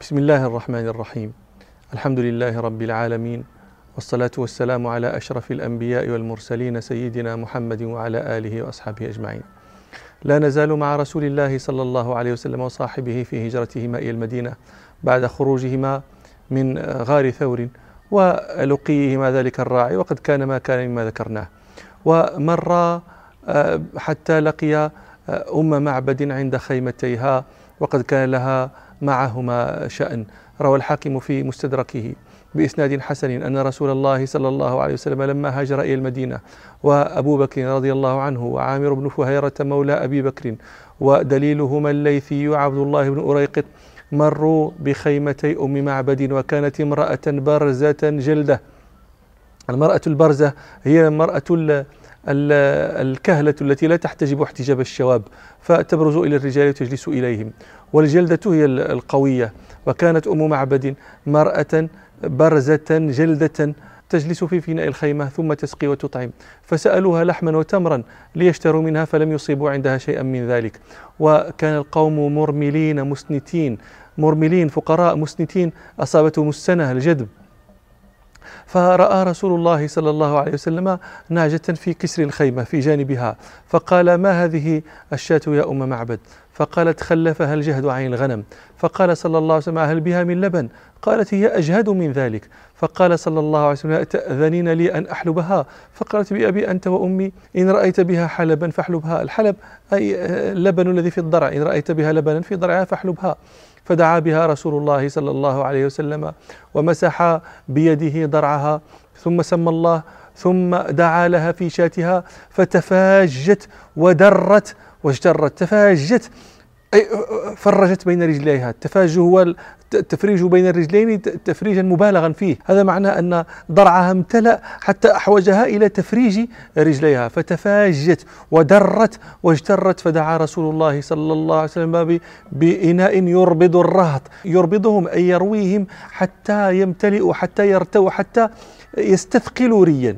بسم الله الرحمن الرحيم الحمد لله رب العالمين والصلاة والسلام على أشرف الأنبياء والمرسلين سيدنا محمد وعلى آله وأصحابه أجمعين لا نزال مع رسول الله صلى الله عليه وسلم وصاحبه في هجرتهما إلى المدينة بعد خروجهما من غار ثور ولقيهما ذلك الراعي وقد كان ما كان مما ذكرناه ومر حتى لقي أم معبد عند خيمتيها وقد كان لها معهما شأن. روى الحاكم في مستدركه بإسناد حسن أن رسول الله صلى الله عليه وسلم لما هاجر إلى المدينة وأبو بكر رضي الله عنه وعامر بن فهيرة مولى أبي بكر ودليلهما الليثي عبد الله بن أريقط مروا بخيمتي أم معبد وكانت امرأة برزة جلدة. المرأة البرزة هي المرأة الكهلة التي لا تحتجب احتجاب الشواب فتبرز إلى الرجال وتجلس إليهم. والجلدة هي القوية وكانت أم معبد مرأة برزة جلدة تجلس في فناء الخيمة ثم تسقي وتطعم. فسألوها لحما وتمرا ليشتروا منها فلم يصيبوا عندها شيئا من ذلك. وكان القوم مرملين مسنتين مرملين فقراء مسنتين أصابتهم السنة الجدب فرأى رسول الله صلى الله عليه وسلم نعجة في كسر الخيمة في جانبها فقال ما هذه الشاة يا أم معبد؟ فقالت خلفها الجهد عن الغنم. فقال صلى الله عليه وسلم هل بها من لبن؟ قالت هي أجهد من ذلك. فقال صلى الله عليه وسلم تأذنين لي أن أحلبها؟ فقالت بأبي أنت وأمي إن رأيت بها حلبا فاحلبها. الحلب أي اللبن الذي في الضرع إن رأيت بها لبنا في ضرعها فاحلبها. فدعا بها رسول الله صلى الله عليه وسلم ومسح بيده ضرعها ثم سمى الله ثم دعا لها في شاتها فتفاجت ودرت واجترت تفاجت أي فرجت بين رجليها. التفاج هو التفريج بين الرجلين تفريجا مبالغا فيه. هذا معناه أن ضرعها امتلأ حتى أحوجها إلى تفريج رجليها. فتفاجت ودرت واجترت فدعا رسول الله صلى الله عليه وسلم بإناء يربض الرهط. يربضهم أي يرويهم حتى يمتلئوا حتى يرتووا حتى يستثقلوا ريا.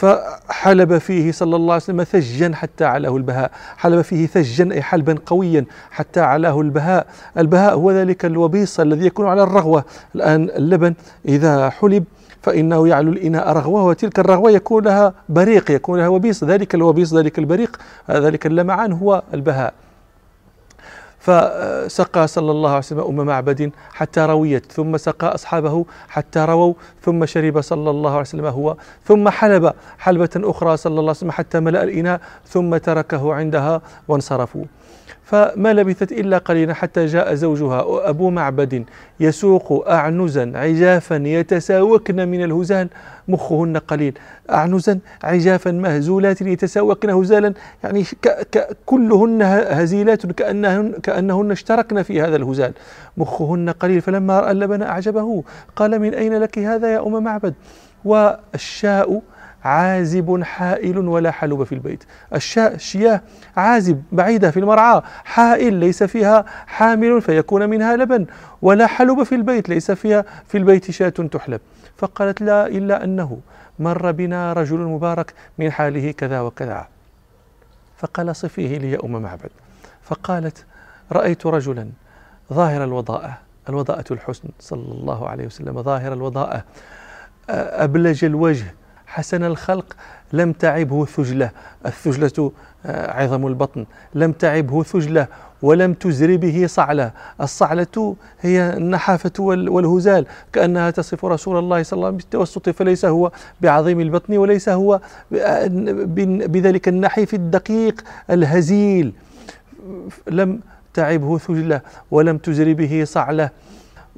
فحلب فيه صلى الله عليه وسلم ثجا حتى علاه البهاء. حلب فيه ثجا أي حلبا قويا حتى علاه البهاء. البهاء هو ذلك الوبيص الذي يكون على الرغوة. الآن اللبن إذا حلب فإنه يعلو الإناء رغوة وتلك الرغوة يكون لها بريق يكون لها وبيص. ذلك الوبيص ذلك البريق ذلك اللمعان هو البهاء. فسقى صلى الله عليه وسلم أم معبد حتى رويت ثم سقى أصحابه حتى رووا ثم شرب صلى الله عليه وسلم هو ثم حلب حلبة أخرى صلى الله عليه وسلم حتى ملأ الإناء ثم تركه عندها وانصرفوا. فما لبثت إلا قليلا حتى جاء زوجها أبو معبد يسوق أعنزا عجافا يتساوكن من الهزال مخهن قليل. أعنزا عجافا مهزولات يتساوكن هزالا يعني كلهن هزيلات كأنهن, كأنهن اشتركن في هذا الهزال. مخهن قليل فلما رأى اللبن أعجبه. قال من أين لك هذا يا أم معبد؟ والشاء عازب حائل ولا حلب في البيت. الشاء الشياه عازب بعيدة في المرعى. حائل ليس فيها حامل فيكون منها لبن. ولا حلب في البيت ليس فيها في البيت شاة تحلب. فقالت لا إلا أنه مر بنا رجل مبارك من حاله كذا وكذا. فقال صفيه لي يا أم معبد. فقالت رأيت رجلا ظاهر الوضاءة الوضاءة الحسن صلى الله عليه وسلم ظاهر الوضاءة أبلج الوجه حسن الخلق لم تعبه ثجلة. الثجلة آه، عظم البطن. لم تعبه ثجلة ولم تزر به صعلة. الصعلة هي النحافة والهزال. كأنها تصف رسول الله صلى الله عليه وسلم بالتوسط فليس هو بعظيم البطن وليس هو بذلك النحيف الدقيق الهزيل. لم تعبه ثجلة ولم تزر به صعلة.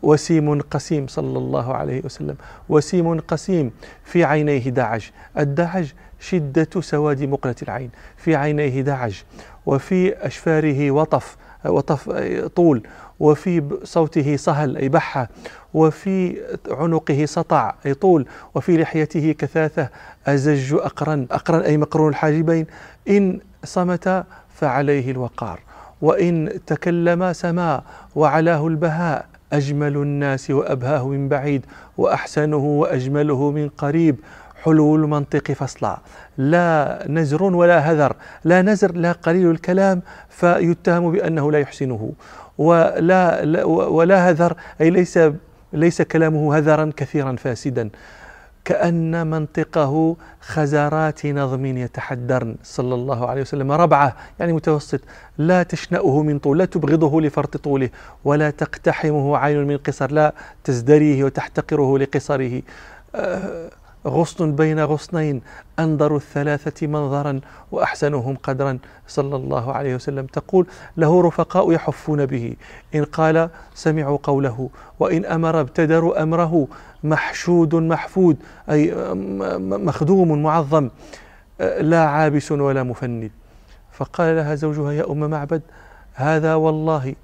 وسيم قسيم صلى الله عليه وسلم. وسيم قسيم في عينيه دعج الدعج شدة سواد مقلة العين. في عينيه دعج وفي أشفاره وطف وطف طول وفي صوته صهل أي بحة وفي عنقه سطع أي طول وفي لحيته كثاثة أزج أقرن أقرن أي مقرون الحاجبين. إن صمت فعليه الوقار وإن تكلم سما وعلاه البهاء. أجمل الناس وأبهاه من بعيد وأحسنه وأجمله من قريب. حلو المنطق فصلا لا نزر ولا هذر. لا نزر لا قليل الكلام فيتهم بأنه لا يحسنه. ولا ولا هذر أي ليس ليس كلامه هذرا كثيرا فاسدا. كأن منطقه خزرات نظم يتحدرن. صلى الله عليه وسلم. ربعة يعني متوسط. لا تشنأه من طول لا تبغضه لفرط طوله ولا تقتحمه عين من قصر لا تزدريه وتحتقره لقصره. آه، غصن بين غصنين أنظر الثلاثة منظرا وأحسنهم قدرا. صلى الله عليه وسلم تقول له رفقاء يحفون به. إن قال سمعوا قوله وإن أمر ابتدروا أمره محشود محفود أي مخدوم معظم لا عابس ولا مفند. فقال لها زوجها يا أم معبد هذا والله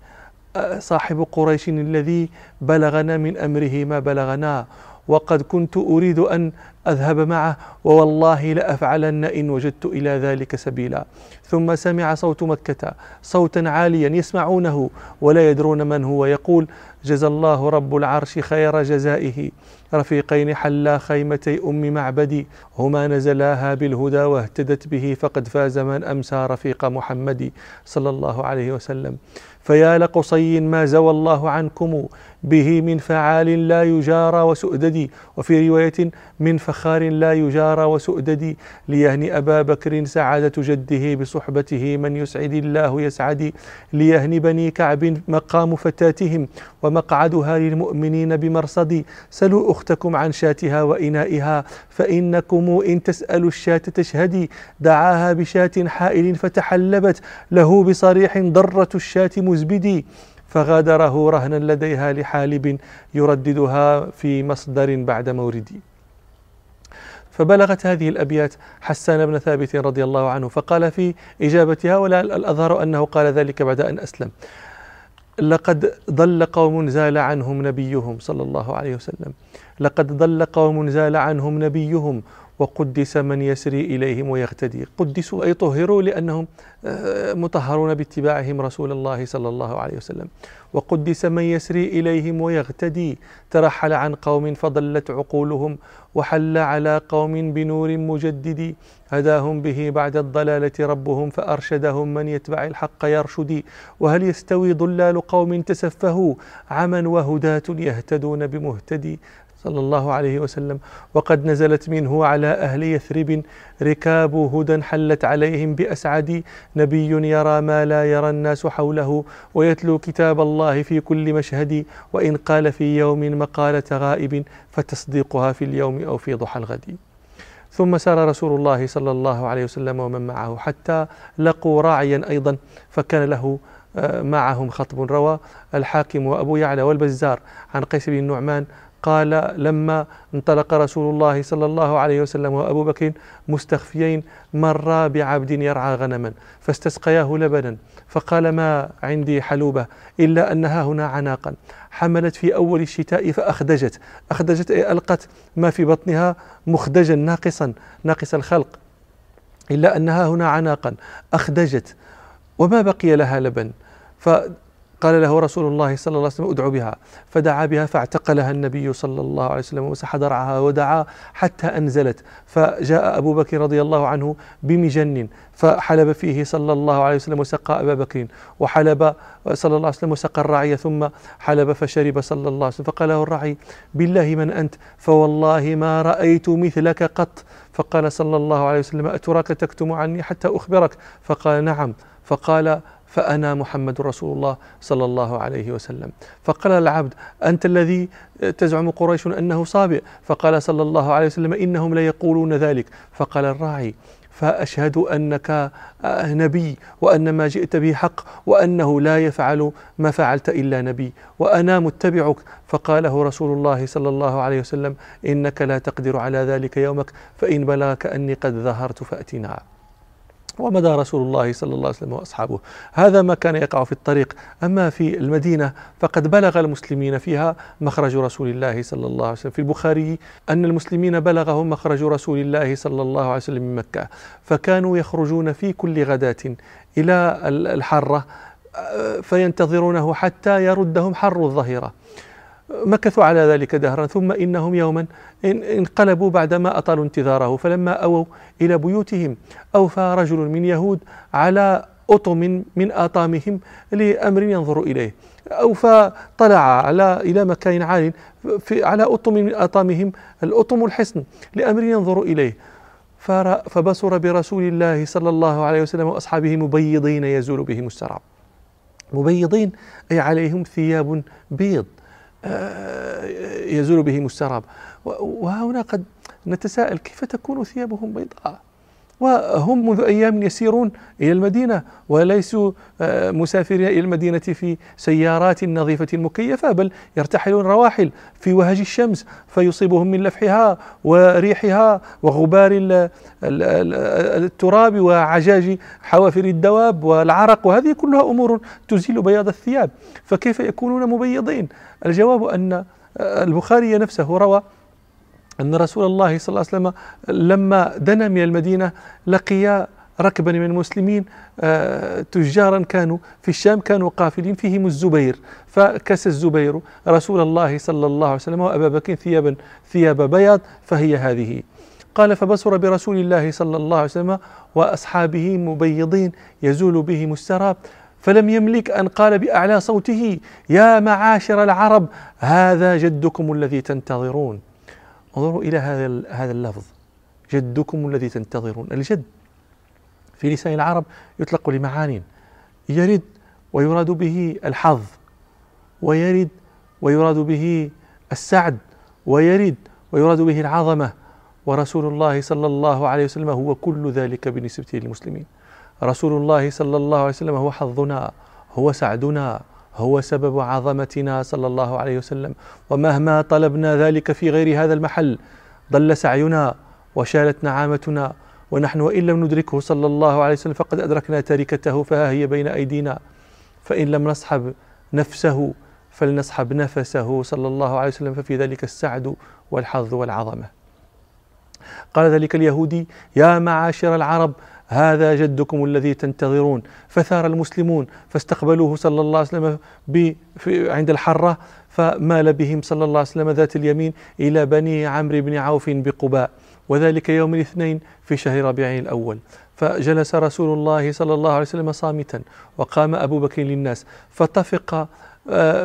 صاحب قريش الذي بلغنا من أمره ما بلغنا وقد كنت أريد أن أذهب معه ووالله لأفعلن إن وجدت إلى ذلك سبيلا. ثم سمع صوت مكة صوتا عاليا يسمعونه ولا يدرون من هو يقول جزى الله رب العرش خير جزائه. رفيقين حلا خيمتي أم معبدي هما نزلاها بالهدى واهتدت به فقد فاز من أمسى رفيق محمد صلى الله عليه وسلم. فيا لقصي ما زوى الله عنكم به من فعال لا يجارى وسؤدد وفي رواية من فخار لا يجارى وسؤدد ليهني أبا بكر سعادة جده بصحبته من يسعد الله يسعد ليهني بني كعب مقام فتاتهم ومقعدها للمؤمنين بمرصد سلوا أختكم عن شاتها وإنائها فإنكم إن تسألوا الشاة تشهدي دعاها بشاة حائل فتحلبت له بصريح ضرة الشاة مزبدي فغادره رهنا لديها لحالب يرددها في مصدر بعد موردي فبلغت هذه الأبيات حسان بن ثابت رضي الله عنه فقال في إجابتها ولا الأظهر أنه قال ذلك بعد أن أسلم. لقد ضل قوم زال عنهم نبيهم صلى الله عليه وسلم. لقد ضل قوم زال عنهم نبيهم وقدس من يسري إليهم ويغتدي قدسوا أي طهروا لأنهم آه، مطهرون باتباعهم رسول الله صلى الله عليه وسلم. وقدس من يسري إليهم ويغتدي ترحل عن قوم فضلت عقولهم وحل على قوم بنور مجدد. هداهم به بعد الضلالة ربهم فأرشدهم من يتبع الحق يرشد. وهل يستوي ضلال قوم تسفهوا؟ عما وهداة يهتدون بمهتدي. صلى الله عليه وسلم. وقد نزلت منه على أهل يثرب ركاب هدى حلت عليهم بأسعد نبي يرى ما لا يرى الناس حوله ويتلو كتاب الله في كل مشهد وإن قال في يوم مقالة غائب فتصديقها في اليوم أو في ضحى الغد. ثم سار رسول الله صلى الله عليه وسلم ومن معه حتى لقوا راعيا أيضا فكان له آه، معهم خطب روى. الحاكم وأبو يعلى والبزار عن قيس بن النعمان قال لما انطلق رسول الله صلى الله عليه وسلم وأبو بكر مستخفيين مرا بعبد يرعى غنما؟ فاستسقياه لبنا فقال ما عندي حلوبة إلا انها هنا عناقا. حملت في أول الشتاء فأخدجت. أخدجت أي ألقت ما في بطنها مخدجا ناقصا ناقص الخلق إلا انها هنا عناقا. أخدجت. وما بقي لها لبن؟ ف قال له رسول الله صلى الله عليه وسلم ادعو بها. فدعا بها فاعتقلها النبي صلى الله عليه وسلم ومسح درعها ودعا حتى أنزلت. فجاء أبو بكر رضي الله عنه بمجن فحلب فيه صلى الله عليه وسلم وسقى أبا بكر وحلب صلى الله عليه وسلم وسقى الرعي ثم حلب فشرب صلى الله عليه وسلم. فقال له الرعي بالله من أنت؟ فوالله ما رأيت مثلك قط. فقال صلى الله عليه وسلم أتراك تكتم عني حتى أخبرك؟ فقال نعم. فقال فأنا محمد رسول الله صلى الله عليه وسلم. فقال العبد أنت الذي تزعم قريش أنه صابئ؟ فقال صلى الله عليه وسلم إنهم ليقولون ذلك. فقال الراعي فأشهد أنك نبي وأن ما جئت به حق وأنه لا يفعل ما فعلت إلا نبي وأنا متبعك. فقاله رسول الله صلى الله عليه وسلم إنك لا تقدر على ذلك يومك فإن بلغك أني قد ظهرت فأتنا. ومدى رسول الله صلى الله عليه وسلم وأصحابه. هذا ما كان يقع في الطريق. أما في المدينة فقد بلغ المسلمين فيها مخرج رسول الله صلى الله عليه وسلم. في البخاري أن المسلمين بلغهم مخرج رسول الله صلى الله عليه وسلم من مكة. فكانوا يخرجون في كل غداة إلى الحره فينتظرونه حتى يردهم حر الظهيرة. مكثوا على ذلك دهرا ثم إنهم يوما انقلبوا بعدما أطالوا انتظاره فلما أووا إلى بيوتهم أوفى رجل من يهود على أطم من آطامهم لأمر ينظر إليه. أو فطلع على إلى مكان عال في على أطم من أطامهم الأطم الحصن لأمر ينظر إليه. فبصر برسول الله صلى الله عليه وسلم وأصحابه مبيضين يزول بهم السراب. مبيضين أي عليهم ثياب بيض. آه، يزول بهم السراب وهنا قد نتساءل كيف تكون ثيابهم بيضاء؟ وهم منذ أيام يسيرون إلى المدينة وليسوا آه، مسافرين إلى المدينة في سيارات نظيفة مكيفة بل يرتحلون رواحل في وهج الشمس فيصيبهم من لفحها وريحها وغبار التراب وعجاج حوافر الدواب والعرق. وهذه كلها أمور تزيل بياض الثياب. فكيف يكونون مبيضين؟ الجواب أن آه، البخاري نفسه روى أن رسول الله صلى الله عليه وسلم لما دنا من المدينة لقي ركبا من المسلمين آه، تجارا كانوا في الشام كانوا قافلين فيهم الزبير. فكس الزبير رسول الله صلى الله عليه وسلم وأبا بكر ثيابا ثياب بياض فهي هذه. قال فبصر برسول الله صلى الله عليه وسلم وأصحابه مبيضين يزول بهم السراب. فلم يملك أن قال بأعلى صوته يا معاشر العرب هذا جدكم الذي تنتظرون. انظروا إلى هذا هذا اللفظ. جدكم الذي تنتظرون. الجد. في لسان العرب يطلق لمعان يرد ويراد به الحظ ويرد ويراد به السعد ويرد ويراد به العظمة. ورسول الله صلى الله عليه وسلم هو كل ذلك بالنسبة للمسلمين. رسول الله صلى الله عليه وسلم هو حظنا هو سعدنا هو سبب عظمتنا صلى الله عليه وسلم. ومهما طلبنا ذلك في غير هذا المحل ضل سعينا وشالت نعامتنا ونحن وإن لم ندركه صلى الله عليه وسلم فقد أدركنا تركته فها هي بين أيدينا. فإن لم نصحب نفسه فلنصحب نفسه صلى الله عليه وسلم ففي ذلك السعد والحظ والعظمة. قال ذلك اليهودي يا معاشر العرب هذا جدكم الذي تنتظرون فثار المسلمون فاستقبلوه صلى الله عليه وسلم عند الحرة فمال بهم صلى الله عليه وسلم ذات اليمين إلى بني عمرو بن عوف بقباء. وذلك يوم الاثنين في شهر ربيع الأول. فجلس رسول الله صلى الله عليه وسلم صامتا وقام أبو بكر للناس فطفق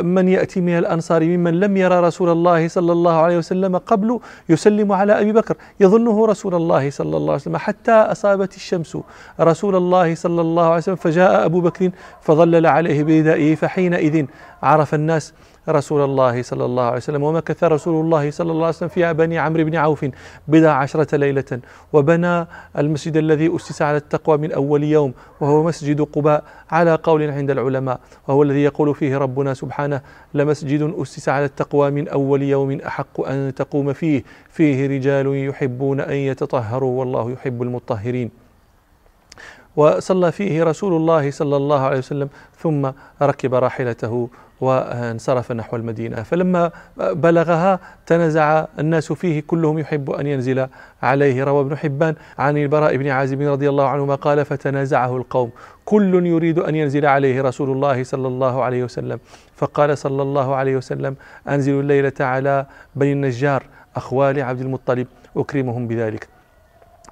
من يأتي من الأنصار ممن لم يرى رسول الله صلى الله عليه وسلم قبل يسلم على أبي بكر. يظنه رسول الله صلى الله عليه وسلم. حتى أصابت الشمس رسول الله صلى الله عليه وسلم فجاء أبو بكر فظلل عليه بردائه فحينئذ عرف الناس رسول الله صلى الله عليه وسلم ومكث رسول الله صلى الله عليه وسلم في بني عمرو بن عوف بضع عشرة ليلة وبنى المسجد الذي أسس على التقوى من أول يوم وهو مسجد قباء على قول عند العلماء وهو الذي يقول فيه ربنا سبحانه لمسجد أسس على التقوى من أول يوم أحق أن تقوم فيه فيه رجال يحبون أن يتطهروا والله يحب المطهرين. وصلى فيه رسول الله صلى الله عليه وسلم ثم ركب راحلته وانصرف نحو المدينة. فلما بلغها تنازع الناس فيه كلهم يحب أن ينزل عليه. روى ابن حبان عن البراء بن عازب رضي الله عنهما قال فتنازعه القوم. كل يريد أن ينزل عليه رسول الله صلى الله عليه وسلم. فقال صلى الله عليه وسلم أنزل الليلة على بني النجار أخوال عبد المطلب أكرمهم بذلك.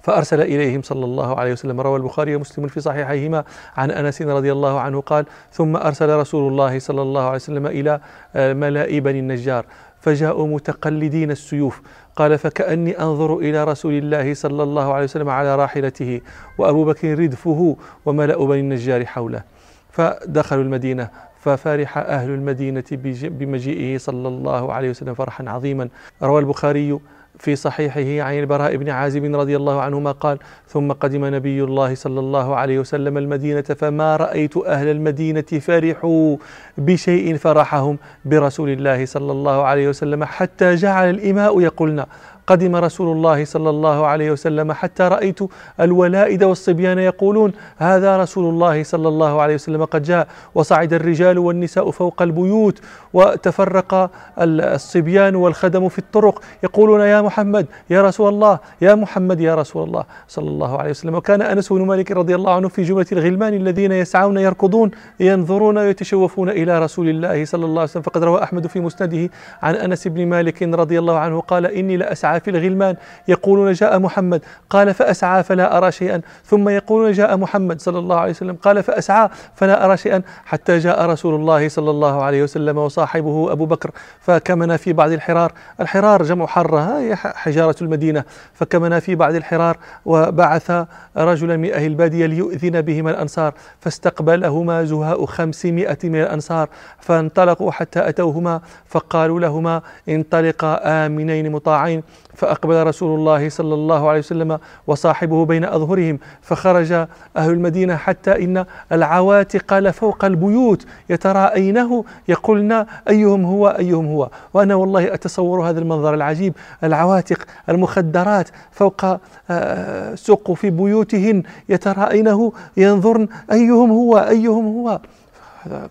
فأرسل إليهم صلى الله عليه وسلم. روى البخاري ومسلم في صحيحيهما عن أنس رضي الله عنه قال ثم أرسل رسول الله صلى الله عليه وسلم إلى ملاء بني النجار فجاءوا متقلدين السيوف. قال فكأني أنظر إلى رسول الله صلى الله عليه وسلم على راحلته وأبو بكر ردفه وملأ بني النجار حوله. فدخلوا المدينة ففرح أهل المدينة بمجيئه صلى الله عليه وسلم فرحا عظيما. روى البخاري في صحيحه عن البراء بن عازب رضي الله عنهما قال ثم قدم نبي الله صلى الله عليه وسلم المدينة فما رأيت أهل المدينة فرحوا بشيء فرحهم برسول الله صلى الله عليه وسلم حتى جعل الإماء يقولن قدم رسول الله صلى الله عليه وسلم حتى رأيت الولائد والصبيان يقولون هذا رسول الله صلى الله عليه وسلم قد جاء وصعد الرجال والنساء فوق البيوت وتفرق الصبيان والخدم في الطرق يقولون يا محمد يا رسول الله يا محمد يا رسول الله. صلى الله عليه وسلم. وكان أنس بن مالك رضي الله عنه في جملة الغلمان الذين يسعون يركضون ينظرون ويتشوفون إلى رسول الله صلى الله عليه وسلم. فقد روى أحمد في مسنده عن أنس بن مالك رضي الله عنه قال إني لأسعى في الغلمان. يقولون جاء محمد. قال فأسعى فلا أرى شيئا. ثم يقولون جاء محمد صلى الله عليه وسلم. قال فأسعى فلا أرى شيئا. حتى جاء رسول الله صلى الله عليه وسلم وصاحبه أبو بكر. فكمنا في بعض الحرار. الحرار جمع حرة هي حجارة المدينة. فكمنا في بعض الحرار وبعث رجلا من أهل البادية ليؤذن بهما الأنصار. فاستقبلهما زهاء خمسمائة من الأنصار. فانطلقوا حتى أتوهما. فقالوا لهما انطلقا آمنين مطاعين. فأقبل رسول الله صلى الله عليه وسلم وصاحبه بين أظهرهم فخرج أهل المدينة حتى إن العواتق لفوق البيوت يتراءينه يقولن أيهم هو أيهم هو. وأنا والله أتصور هذا المنظر العجيب العواتق المخدرات فوق آه، سقف بيوتهن يتراءينه ينظرن أيهم هو أيهم هو.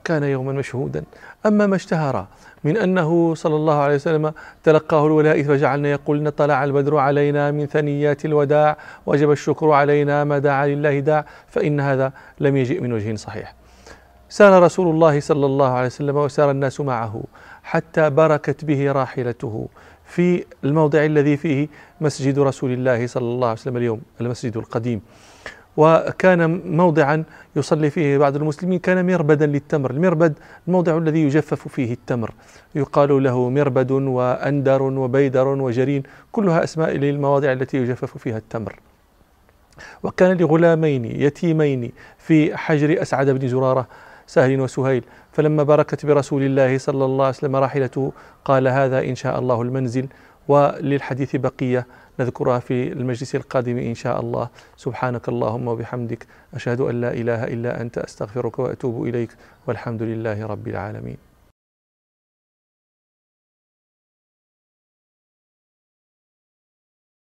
كان يوما مشهودا. أما ما اشتهر من أنه صلى الله عليه وسلم تلقاه الولائي فجعلنا يقولن طلع البدر علينا من ثنيات الوداع وجب الشكر علينا ما دعا لله داع فإن هذا لم يجئ من وجه صحيح. سار رسول الله صلى الله عليه وسلم وسار الناس معه حتى بركت به راحلته في الموضع الذي فيه مسجد رسول الله صلى الله عليه وسلم اليوم المسجد القديم. وكان موضعا يصلي فيه بعض المسلمين كان مربدا للتمر. المربد الموضع الذي يجفف فيه التمر. يقال له مربد وأندر وبيدر وجرين كلها أسماء للمواضع التي يجفف فيها التمر. وكان لغلامين يتيمين في حجر أسعد بن زرارة سهل وسهيل. فلما بركت برسول الله صلى الله عليه وسلم راحلته قال هذا إن شاء الله المنزل وللحديث بقية. نذكرها في المجلس القادم إن شاء الله. سبحانك اللهم وبحمدك أشهد أن لا إله إلا أنت أستغفرك وأتوب إليك والحمد لله رب العالمين.